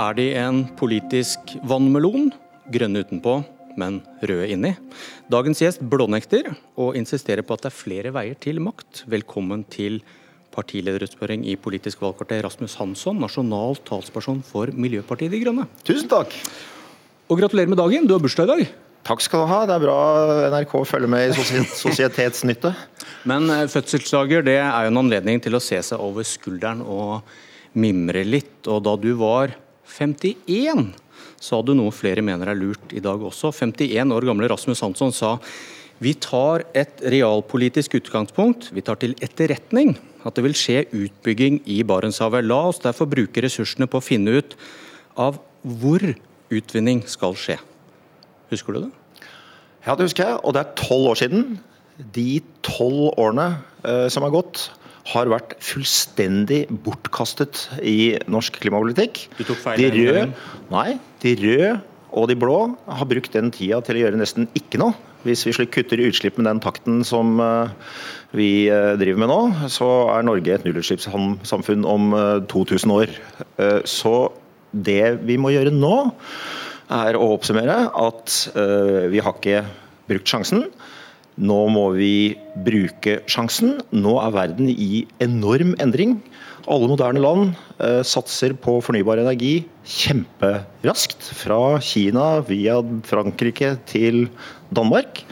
er de en politisk vannmelon, grønne utenpå, men røde inni. Dagens gjest blånekter og insisterer på at det er flere veier til makt. Velkommen til partilederutspørring i Politisk valgkvarter, Rasmus Hansson, nasjonal talsperson for Miljøpartiet De Grønne. Tusen takk. Og gratulerer med dagen, du har bursdag i dag. Takk skal du ha. Det er bra NRK følger med i sosietetsnytte. Men eh, fødselsdager det er jo en anledning til å se seg over skulderen og mimre litt. Og da du var 51, sa du noe flere mener er lurt i dag også. 51 år gamle Rasmus Hansson sa vi tar et realpolitisk utgangspunkt. Vi tar til etterretning at det vil skje utbygging i Barentshavet. La oss derfor bruke ressursene på å finne ut av hvor utvinning skal skje. Husker du det? Ja, det husker jeg. Og det er tolv år siden. De tolv årene eh, som har gått, har vært fullstendig bortkastet i norsk klimapolitikk. Du tok feil? De røde, nei, de røde og de blå har brukt den tida til å gjøre nesten ikke noe. Hvis vi kutter utslipp med den takten som eh, vi eh, driver med nå, så er Norge et nullutslippssamfunn om 2000 eh, år. Så det vi må gjøre nå, er å oppsummere at vi har ikke brukt sjansen. Nå må vi bruke sjansen. Nå er verden i enorm endring. Alle moderne land eh, satser på fornybar energi kjemperaskt. Fra Kina via Frankrike til Danmark.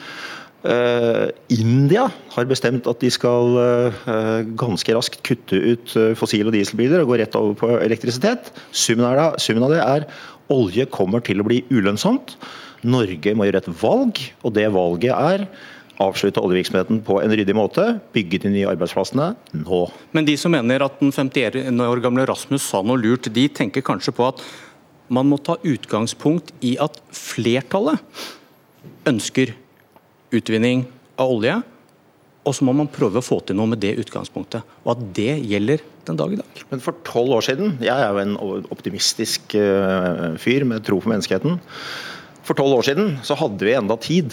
Uh, India har bestemt at de skal uh, ganske raskt kutte ut uh, fossil- og dieselbiler og gå rett over på elektrisitet. Summen, av det er olje kommer til å bli ulønnsomt. Norge må gjøre et valg, og det valget er avslutte oljevirksomheten på en ryddig måte, bygge de nye arbeidsplassene nå. Men de som mener at den 51 år gamle Rasmus sa noe lurt, de tenker kanskje på at man må ta utgangspunkt i at flertallet ønsker utvinning av olje, og så må man prøve å få til noe med det utgangspunktet. Og at det gjelder den dag i dag. Men for tolv år siden, jeg er jo en optimistisk eh, fyr med tro på menneskeheten, for tolv år siden så hadde vi enda tid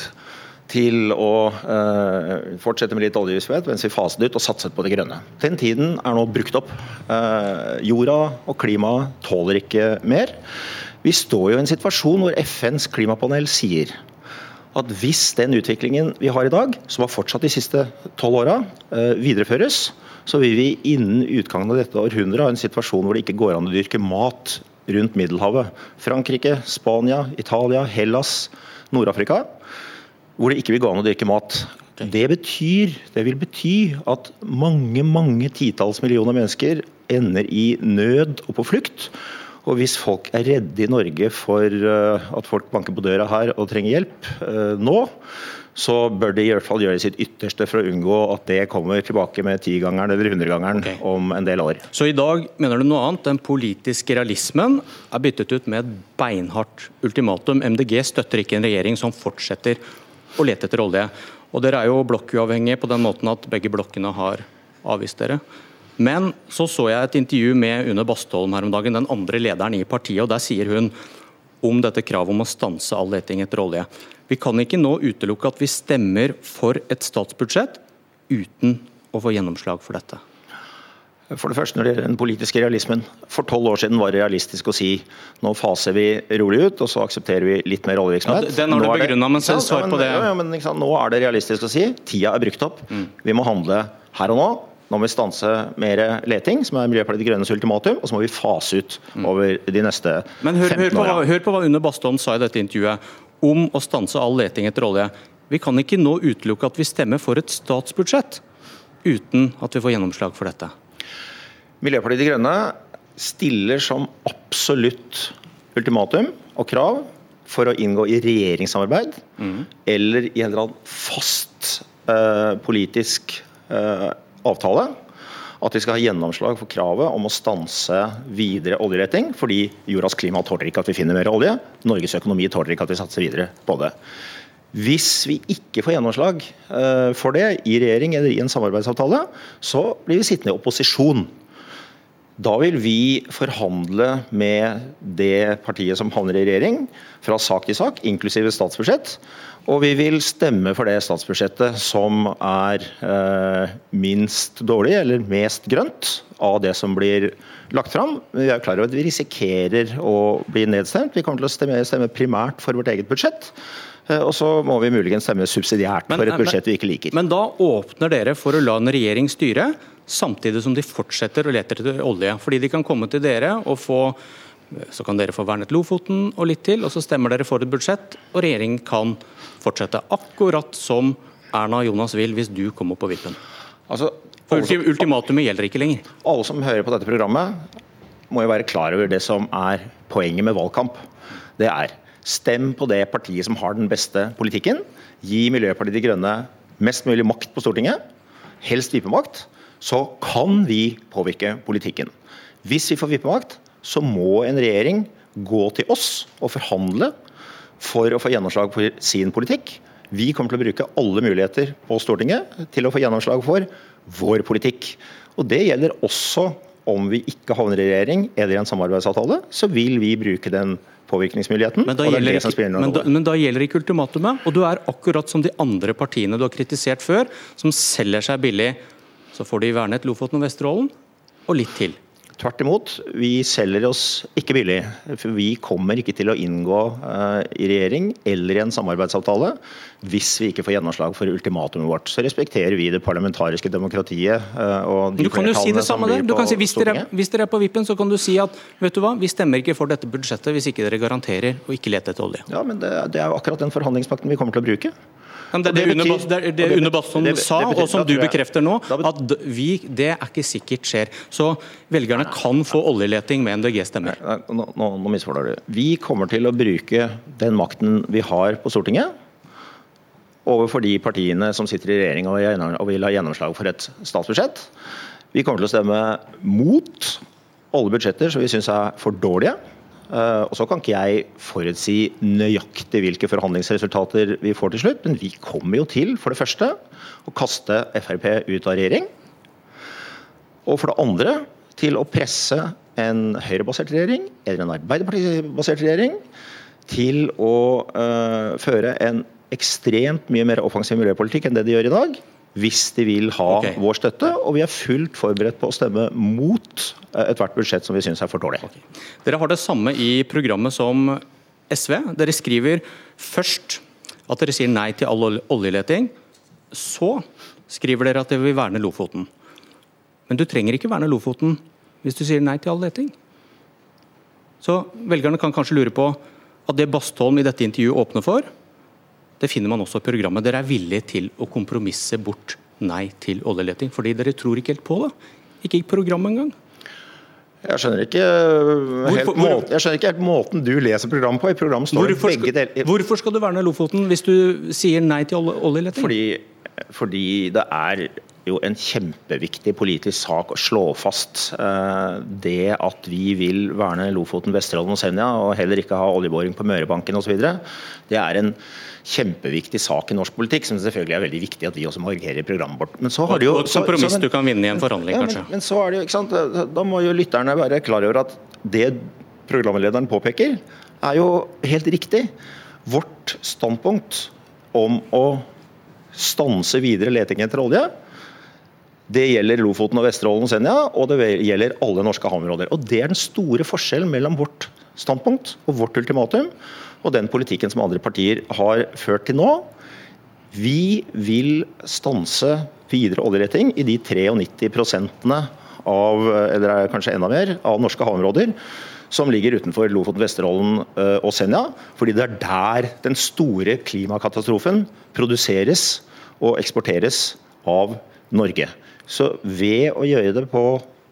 til å eh, fortsette med litt oljevirksomhet mens vi faset ut og satset på det grønne. Den tiden er nå brukt opp. Eh, jorda og klimaet tåler ikke mer. Vi står jo i en situasjon hvor FNs klimapanel sier at hvis den utviklingen vi har i dag, som har fortsatt de siste tolv åra, eh, videreføres, så vil vi innen utgangen av dette århundret ha en situasjon hvor det ikke går an å dyrke mat rundt Middelhavet. Frankrike, Spania, Italia, Hellas, Nord-Afrika hvor det ikke vil gå an å dyrke mat. Det betyr, det vil bety at mange mange titalls millioner mennesker ender i nød og på flukt. Og hvis folk er redde i Norge for eh, at folk banker på døra her og trenger hjelp eh, nå, så bør de i hvert fall gjøre sitt ytterste for å unngå at det kommer tilbake med tigangeren eller hundregangeren okay. om en del år. Så i dag mener du noe annet? Den politiske realismen er byttet ut med et beinhardt ultimatum. MDG støtter ikke en regjering som fortsetter og lete etter olje. Og Dere er jo blokkuavhengige på den måten at begge blokkene har avvist dere. Men så så jeg et intervju med Une Bastholm her om dagen, den andre lederen i partiet. og Der sier hun om dette kravet om å stanse all leting etter olje. Vi kan ikke nå utelukke at vi stemmer for et statsbudsjett uten å få gjennomslag for dette. For det første når det gjelder den politiske realismen. For tolv år siden var det realistisk å si nå faser vi rolig ut, og så aksepterer vi litt mer oljevirksomhet. Ja, den har du begrunna, men selv svar på det. Ja, men liksom, Nå er det realistisk å si tida er brukt opp. Mm. Vi må handle her og nå. Nå må vi stanse mer leting, som er Miljøpartiet De Grønnes ultimatum, og så må vi fase ut mm. over de neste Men hør, 15 åra. Hør, hør på hva Une Bastholm sa i dette intervjuet om å stanse all leting etter olje. Vi kan ikke nå utelukke at vi stemmer for et statsbudsjett uten at vi får gjennomslag for dette. Miljøpartiet De Grønne stiller som absolutt ultimatum og krav for å inngå i regjeringssamarbeid mm. eller i en eller annen fast uh, politisk uh, avtale at vi skal ha gjennomslag for kravet om å stanse videre oljeleting, fordi jordas klima tåler ikke at vi finner mer olje. Norges økonomi tåler ikke at vi satser videre på det. Hvis vi ikke får gjennomslag uh, for det i regjering eller i en samarbeidsavtale, så blir vi sittende i opposisjon da vil vi forhandle med det partiet som havner i regjering, fra sak til sak, inklusive statsbudsjett. Og vi vil stemme for det statsbudsjettet som er eh, minst dårlig, eller mest grønt, av det som blir lagt fram. Vi er klar over at vi risikerer å bli nedstemt. Vi kommer til å stemme, stemme primært for vårt eget budsjett. Eh, og så må vi muligens stemme subsidiært for et budsjett vi ikke liker. Men da åpner dere for å la en regjering styre, samtidig som de fortsetter å lete etter olje. Fordi de kan komme til dere og få så kan dere få vernet Lofoten og litt til, og så stemmer dere for et budsjett, og regjeringen kan fortsette. Akkurat som Erna og Jonas vil hvis du kommer på vippen. Altså, for Ultimatumet gjelder ikke lenger. Alle som hører på dette programmet, må jo være klar over det som er poenget med valgkamp. Det er stem på det partiet som har den beste politikken. Gi Miljøpartiet De Grønne mest mulig makt på Stortinget, helst vippemakt. Så kan vi påvirke politikken. Hvis vi får vippemakt, så må en regjering gå til oss og forhandle for å få gjennomslag for sin politikk. Vi kommer til å bruke alle muligheter på Stortinget til å få gjennomslag for vår politikk. Og Det gjelder også om vi ikke havner i regjering eller i en samarbeidsavtale. Så vil vi bruke den påvirkningsmuligheten. Men da, gjelder, ikke, men, da, men da gjelder ikke ultimatumet. Og du er akkurat som de andre partiene du har kritisert før, som selger seg billig. Så får de vernet Lofoten og Vesterålen, og litt til. Tvert imot, vi selger oss ikke billig. For vi kommer ikke til å inngå uh, i regjering eller i en samarbeidsavtale hvis vi ikke får gjennomslag for ultimatumet vårt. Så respekterer vi det parlamentariske demokratiet. Uh, og de du kan jo si det samme der. Si, hvis, dere, hvis, dere, er på vippen, så kan du si at vet du hva, vi stemmer ikke for dette budsjettet hvis ikke dere garanterer å ikke lete etter olje. Ja, men det, det er jo akkurat den forhandlingsmakten vi kommer til å bruke. Det det, det, betyr, det, det Une Bastholm sa, og som du bekrefter nå, at vi, det er ikke sikkert skjer. Så velgerne kan få oljeleting med MDG-stemmer. Nå, nå, nå misforstår du. Vi kommer til å bruke den makten vi har på Stortinget overfor de partiene som sitter i regjering og vil ha gjennomslag for et statsbudsjett. Vi kommer til å stemme mot alle budsjetter som vi syns er for dårlige. Eh, og Så kan ikke jeg forutsi nøyaktig hvilke forhandlingsresultater vi får til slutt, men vi kommer jo til, for det første, å kaste Frp ut av regjering. Og for det andre til å presse en høyrebasert regjering eller en arbeiderpartibasert regjering til å uh, føre en ekstremt mye mer offensiv miljøpolitikk enn det de gjør i dag hvis de vil ha okay. vår støtte. Og vi er fullt forberedt på å stemme mot eh, ethvert budsjett som vi syns er for dårlig. Okay. Dere har det samme i programmet som SV. Dere skriver først at dere sier nei til all oljeleting. Så skriver dere at dere vil verne Lofoten. Men du trenger ikke verne Lofoten hvis du sier nei til all leting. Så velgerne kan kanskje lure på at det Bastholm i dette intervjuet åpner for, det finner man også i programmet. Dere er villige til å kompromisse bort nei til oljeleting, fordi dere tror ikke helt på det. Ikke i programmet engang. Jeg skjønner, ikke helt hvorfor, måten, jeg skjønner ikke helt måten du leser programmet på. I programmet står hvorfor, begge deler. Hvorfor skal du verne Lofoten hvis du sier nei til oljeleting? Fordi, fordi det er jo en kjempeviktig politisk sak å slå fast uh, det at vi vil verne Lofoten, Vesterålen og Senja, og heller ikke ha oljeboring på Mørebanken osv. Det er en kjempeviktig sak i norsk politikk, som selvfølgelig er veldig viktig at vi også markerer i programmet vårt. Men så har det jo... Og et kompromiss du kan vinne i en forhandling, ja, kanskje. Men, men, så er det jo, ikke sant, Da må jo lytterne være klar over at det programlederen påpeker, er jo helt riktig. Vårt standpunkt om å stanse videre leting etter olje, det gjelder Lofoten og Vesterålen og Senja, og det gjelder alle norske havområder. Og Det er den store forskjellen mellom vårt standpunkt og vårt ultimatum og den politikken som andre partier har ført til nå. Vi vil stanse videre oljeleting i de 93% av, eller kanskje enda mer, av norske havområder som ligger utenfor Lofoten, Vesterålen eh, og Senja. Fordi det er der den store klimakatastrofen produseres og eksporteres av Norge. Så ved å gjøre det på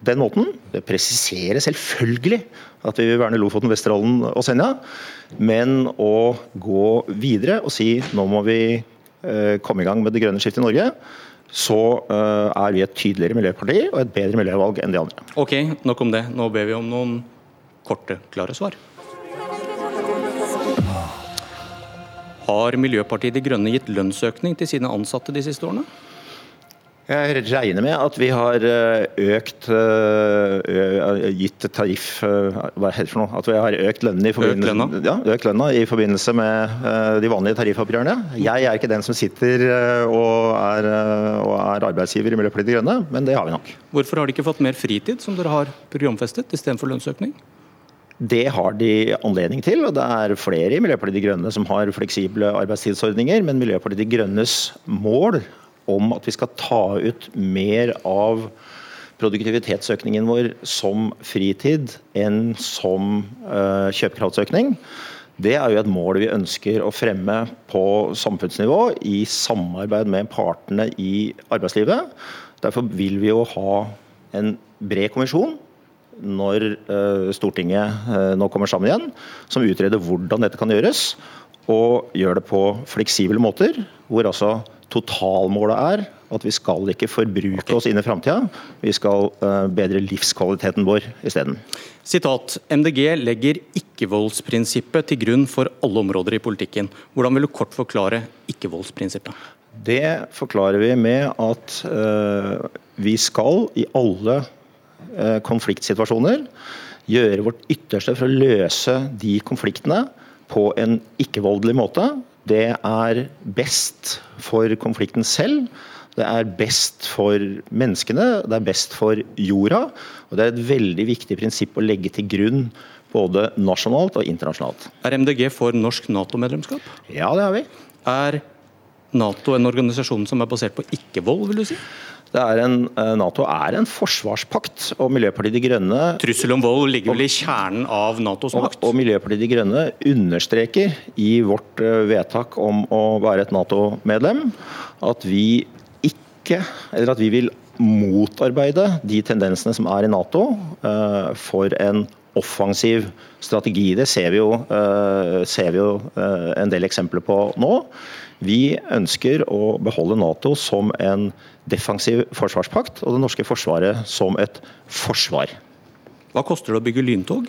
den måten, det presiserer selvfølgelig at vi vil verne Lofoten, Vesterålen og Senja, men å gå videre og si nå må vi eh, komme i gang med det grønne skiftet i Norge, så eh, er vi et tydeligere miljøparti og et bedre miljøvalg enn de andre. Ok, nok om det. Nå ber vi om noen korte, klare svar. Har Miljøpartiet De Grønne gitt lønnsøkning til sine ansatte de siste årene? Jeg regner med at vi har økt gitt tariff Hva heter det for noe? At vi har økt lønnen i, forbindelse, ja, økt lønna i forbindelse med de vanlige tariffoppgjørene. Jeg er ikke den som sitter og er, og er arbeidsgiver i Miljøpartiet De Grønne, men det har vi nok. Hvorfor har de ikke fått mer fritid, som dere har programfestet, istedenfor lønnsøkning? Det har de anledning til, og det er flere i Miljøpartiet De Grønne som har fleksible arbeidstidsordninger. Men Miljøpartiet De Grønnes mål om at vi skal ta ut mer av produktivitetsøkningen vår som fritid enn som uh, kjøpekraftsøkning, det er jo et mål vi ønsker å fremme på samfunnsnivå i samarbeid med partene i arbeidslivet. Derfor vil vi jo ha en bred kommisjon når uh, Stortinget uh, nå kommer sammen igjen, som utreder hvordan dette kan gjøres. Og gjør det på fleksible måter, hvor altså totalmålet er at vi skal ikke forbruke okay. oss inn i framtida, vi skal uh, bedre livskvaliteten vår isteden. Sitat, MDG legger ikke-voldsprinsippet til grunn for alle områder i politikken. Hvordan vil du kort forklare ikke-voldsprinsippet? Det forklarer vi med at uh, vi skal i alle uh, konfliktsituasjoner. Gjøre vårt ytterste for å løse de konfliktene på en ikke-voldelig måte. Det er best for konflikten selv. Det er best for menneskene, det er best for jorda. Og det er et veldig viktig prinsipp å legge til grunn både nasjonalt og internasjonalt. Er MDG for norsk Nato-medlemskap? Ja, det er vi. Er Nato en organisasjon som er basert på ikke-vold, vil du si? Er en, eh, Nato er en forsvarspakt, og Miljøpartiet De Grønne Trussel om vold ligger vel i kjernen av Natos makt? Og, og Miljøpartiet De Grønne understreker i vårt eh, vedtak om å være et Nato-medlem at vi ikke, eller at vi vil motarbeide de tendensene som er i Nato uh, for en offensiv strategi. Det ser vi jo, uh, ser vi jo uh, en del eksempler på nå. Vi ønsker å beholde Nato som en defensiv forsvarspakt, og det norske forsvaret som et forsvar. Hva koster det å bygge lyntog?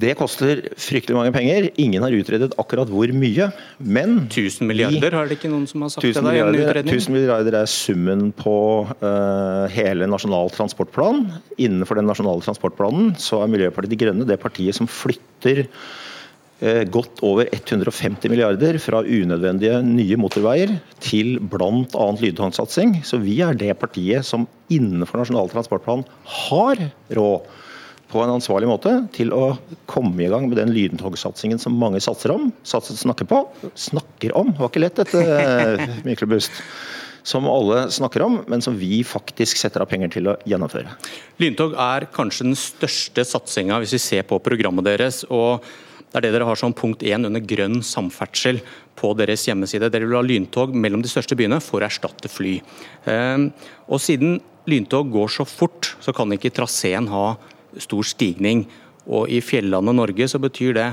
Det koster fryktelig mange penger. Ingen har utredet akkurat hvor mye. Men 1000 milliarder, har det ikke noen som har sagt det? Der, milliarder, 1000 milliarder er summen på uh, hele Nasjonal transportplan. Innenfor den nasjonale transportplanen så er Miljøpartiet De Grønne det partiet som flytter Eh, godt over 150 milliarder fra unødvendige nye motorveier til bl.a. lydtogsatsing. Så vi er det partiet som innenfor Nasjonal transportplan har råd på en ansvarlig måte til å komme i gang med den lydtogsatsingen som mange satser om, satser, snakker på. Snakker om, det var ikke lett dette, Myklebust. Som alle snakker om, men som vi faktisk setter av penger til å gjennomføre. Lyntog er kanskje den største satsinga hvis vi ser på programmet deres. og det er det dere har som punkt én under grønn samferdsel på deres hjemmeside. Dere vil ha lyntog mellom de største byene for å erstatte fly. Ehm, og Siden lyntog går så fort, så kan ikke traseen ha stor stigning. Og I fjellandet Norge så betyr det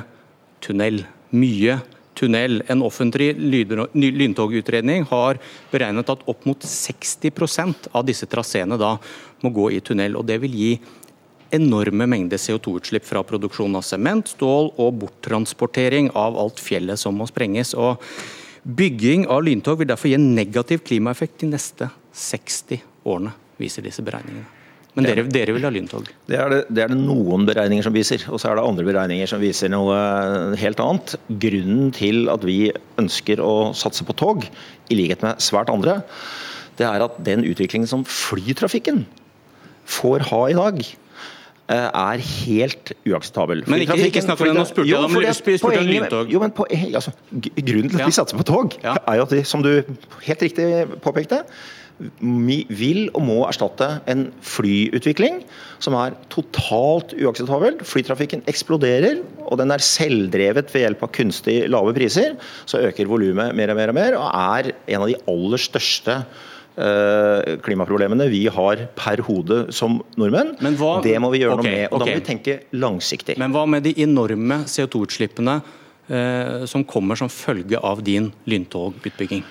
tunnel. Mye tunnel. En offentlig lyntogutredning har beregnet at opp mot 60% av disse traseene da må gå i tunnel. og Det vil gi enorme mengder CO2-utslipp fra produksjon av sement, stål og borttransportering av alt fjellet som må sprenges. Og bygging av lyntog vil derfor gi en negativ klimaeffekt de neste 60 årene, viser disse beregningene. Men dere, dere, vil ha lyntog? Det er det, det er det, noen beregninger som viser. Og så er det andre beregninger som viser noe helt annet. Grunnen til at vi ønsker å satse på tog, i likhet med svært andre, det er at den utviklingen som flytrafikken får ha i dag, Eh, er helt uakseptabel. Men ikke, ikke snakk om det, nå spurte jeg om lyntog. Jo, men på, altså, grunnen til at vi satser på tog, ja. er jo at de, som du helt riktig påpekte, vil og må erstatte en flyutvikling som er totalt uakseptabel. Flytrafikken eksploderer, og den er selvdrevet ved hjelp av kunstig lave priser. Så øker volumet mer og mer og mer, og er en av de aller største Eh, klimaproblemene vi har per hode som nordmenn. Hva, det må vi gjøre okay, noe med. og okay. Da må vi tenke langsiktig. Men hva med de enorme CO2-utslippene eh, som kommer som følge av din lyntogutbygging?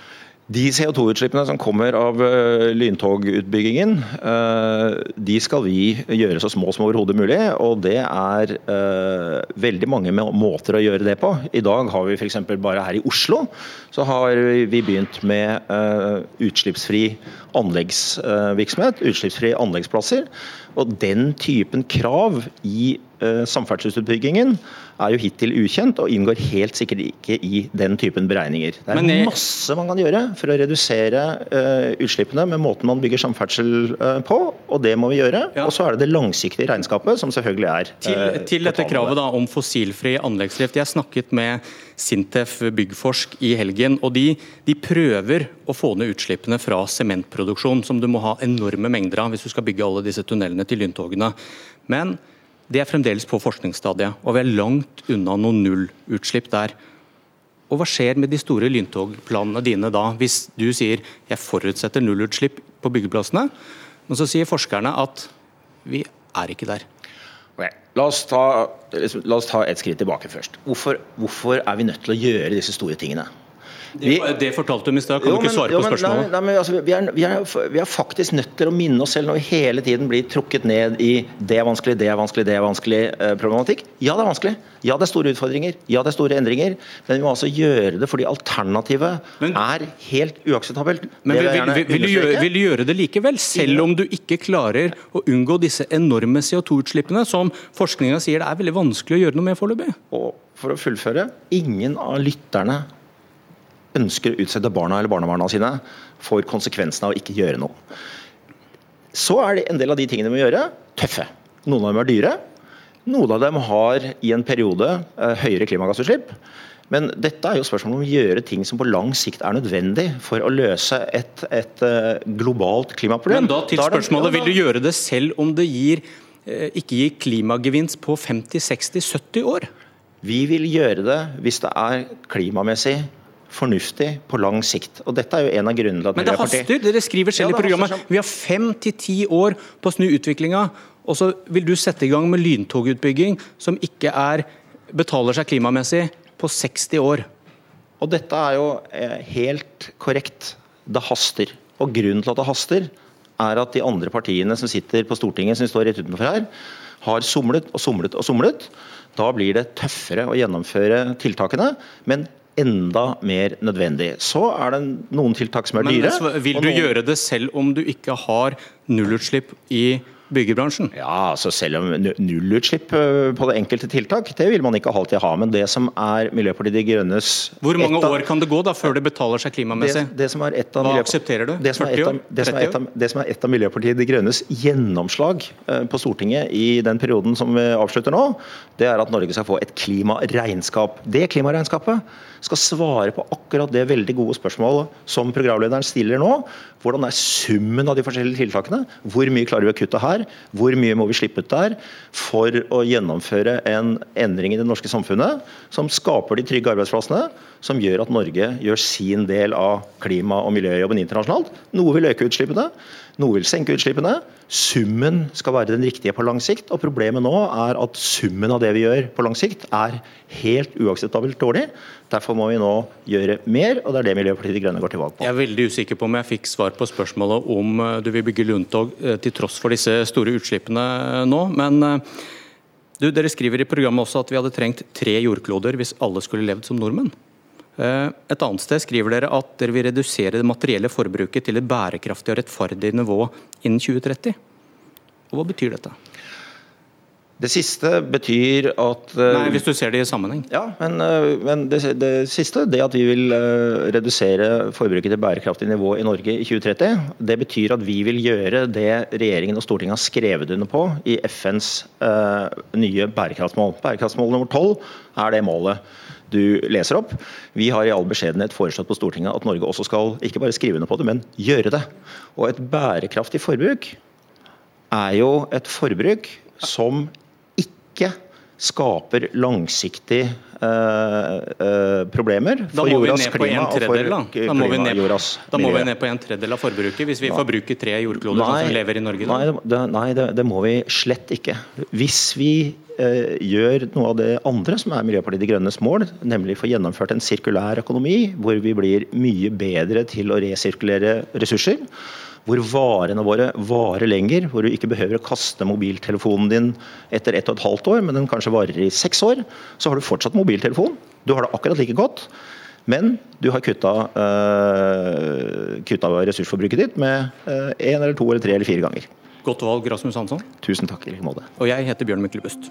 De CO2-utslippene som kommer av uh, lyntogutbyggingen, uh, de skal vi gjøre så små som overhodet mulig. Og det er uh, veldig mange måter å gjøre det på. I dag har vi f.eks. bare her i Oslo så har vi begynt med utslippsfri anleggsvirksomhet. Utslippsfrie anleggsplasser. Og den typen krav i samferdselsutbyggingen er jo hittil ukjent og inngår helt sikkert ikke i den typen beregninger. Det er jeg... masse man kan gjøre for å redusere uh, utslippene med måten man bygger samferdsel uh, på, og det må vi gjøre. Ja. Og så er det det langsiktige regnskapet, som selvfølgelig er Til, til dette kravet da, om fossilfri anleggsdrift. Jeg snakket med Sintef Byggforsk i helgen, og de, de prøver å få ned utslippene fra sementproduksjon, som du må ha enorme mengder av hvis du skal bygge alle disse tunnelene til lyntogene. Men det er fremdeles på forskningsstadiet, og vi er langt unna noe nullutslipp der. Og Hva skjer med de store lyntogplanene dine da, hvis du sier jeg forutsetter nullutslipp på byggeplassene, men så sier forskerne at vi er ikke der. Okay. La, oss ta, la, oss ta, et skritt tilbake først. Hvorfor, hvorfor er vi nødt til å gjøre disse store tingene? Vi, det, fortalte du i stad, kan jo, du ikke svare jo, på spørsmålet? Nei, nei, altså, vi, er, vi, er, vi, er, faktisk nødt til å minne oss selv når vi hele tiden blir trukket ned i det er vanskelig, det er vanskelig, det er vanskelig eh, problematikk. Ja, det er vanskelig. Ja, det er store utfordringer. Ja, det er store endringer. Men vi må altså gjøre det fordi alternativet men, er helt uakseptabelt. Men vil, vil, vil, du gjøre, vil, du gjøre, det likevel, selv om du ikke klarer å unngå disse enorme CO2-utslippene, som forskninga sier det er veldig vanskelig å gjøre noe med foreløpig? Og for å fullføre, ingen av lytterne ønsker å utsette barna eller barnebarna sine for konsekvensene av å ikke gjøre noe. Så er det en del av de tingene vi må gjøre, tøffe. Noen av dem er dyre. Noen av dem har i en periode eh, høyere klimagassutslipp. Men dette er jo spørsmål om å gjøre ting som på lang sikt er nødvendig for å løse et, et eh, globalt klimaproblem. Men da til spørsmålet, Vil du gjøre det selv om det gir, eh, ikke gir klimagevinst på 50-60-70 år? Vi vil gjøre det hvis det er klimamessig fornuftig på lang sikt. Og dette er jo en av grunnene til at Men det haster! Dere skriver selv ja, i programmet vi har fem til ti år på å snu utviklinga, og så vil du sette i gang med lyntogutbygging som ikke er, betaler seg klimamessig på 60 år. Og dette er jo eh, helt korrekt. Det haster. Og grunnen til at det haster, er at de andre partiene som sitter på Stortinget, som står rett utenfor her, har somlet og somlet og somlet. Da blir det tøffere å gjennomføre tiltakene. Men enda mer nødvendig. Så er det noen tiltak som er dyre. Men Vil du gjøre det selv om du ikke har nullutslipp i byggebransjen? Ja, altså selv om nullutslipp øh, på det enkelte tiltak, det vil man ikke alltid ha. Men det som er Miljøpartiet De Grønnes Hvor mange år kan det gå da før det betaler seg klimamessig? Det, det som er et av Hva aksepterer du? Det som, 40 år? Det som, av, det som er et av Miljøpartiet De Grønnes gjennomslag øh, på Stortinget i den perioden som vi avslutter nå, det er at Norge skal få et klimaregnskap. Det klimaregnskapet skal svare på akkurat det veldig gode spørsmålet som programlederen stiller nå. Hvordan er summen av de forskjellige tiltakene? Hvor mye klarer vi å kutte her? Hvor mye må vi slippe ut der for å gjennomføre en endring i det norske samfunnet som skaper de trygge arbeidsplassene, som gjør at Norge gjør sin del av klima- og miljøjobben internasjonalt? Noe vil øke utslippene, noe vil senke utslippene. Summen skal være den riktige på lang sikt. og Problemet nå er at summen av det vi gjør på lang sikt, er helt uakseptabelt dårlig. Derfor må vi nå gjøre mer, og det er det Miljøpartiet De Grønne går til valg på. Jeg er veldig usikker på om jeg fikk svar på spørsmålet om eh, du vil bygge lyntog eh, til tross for disse store utslippene nå. Men eh, du, dere skriver i programmet også at vi hadde trengt tre jordkloder hvis alle skulle levd som nordmenn. Et annet sted skriver dere at dere vil redusere det materielle forbruket til et bærekraftig og rettferdig nivå innen 2030. Og Hva betyr dette? Det siste betyr at eh, Nei, Hvis du ser det i sammenheng? Ja, men, eh, men det, det, siste, det at vi vil eh, redusere forbruket til bærekraftig nivå i Norge i 2030, det betyr at vi vil gjøre det regjeringen og Stortinget har skrevet under på i FNs uh, nye bærekraftsmål. Bærekraftsmål nummer 12 er det målet du leser opp. Vi har i all beskjedenhet foreslått på Stortinget at Norge også skal ikke bare skrive under på det, men gjøre det. Og et bærekraftig forbruk er jo et forbruk som ikke skaper langsiktige uh, problemer for jordas klima og for klimajordas jordas Da må vi ned på en tredjedel av forbruket, hvis vi forbruker tre jordkloder nei, som lever i Norge? Nei, det, nei det, det, må vi slett ikke. Hvis vi eh, gjør noe av det andre som er Miljøpartiet De Grønnes mål, nemlig få gjennomført en sirkulær økonomi hvor vi blir mye bedre til å resirkulere ressurser. Hvor varene våre varer lenger, hvor du ikke behøver å kaste mobiltelefonen din etter ett og et halvt år, men den kanskje varer i seks år. Så har du fortsatt mobiltelefon. Du har det akkurat like godt. Men du har kutta, uh, kutta ressursforbruket ditt med én uh, eller to eller tre eller fire ganger. Godt valg, Rasmus Hansson. Tusen takk i like måte. Og jeg heter Bjørn Myklebust.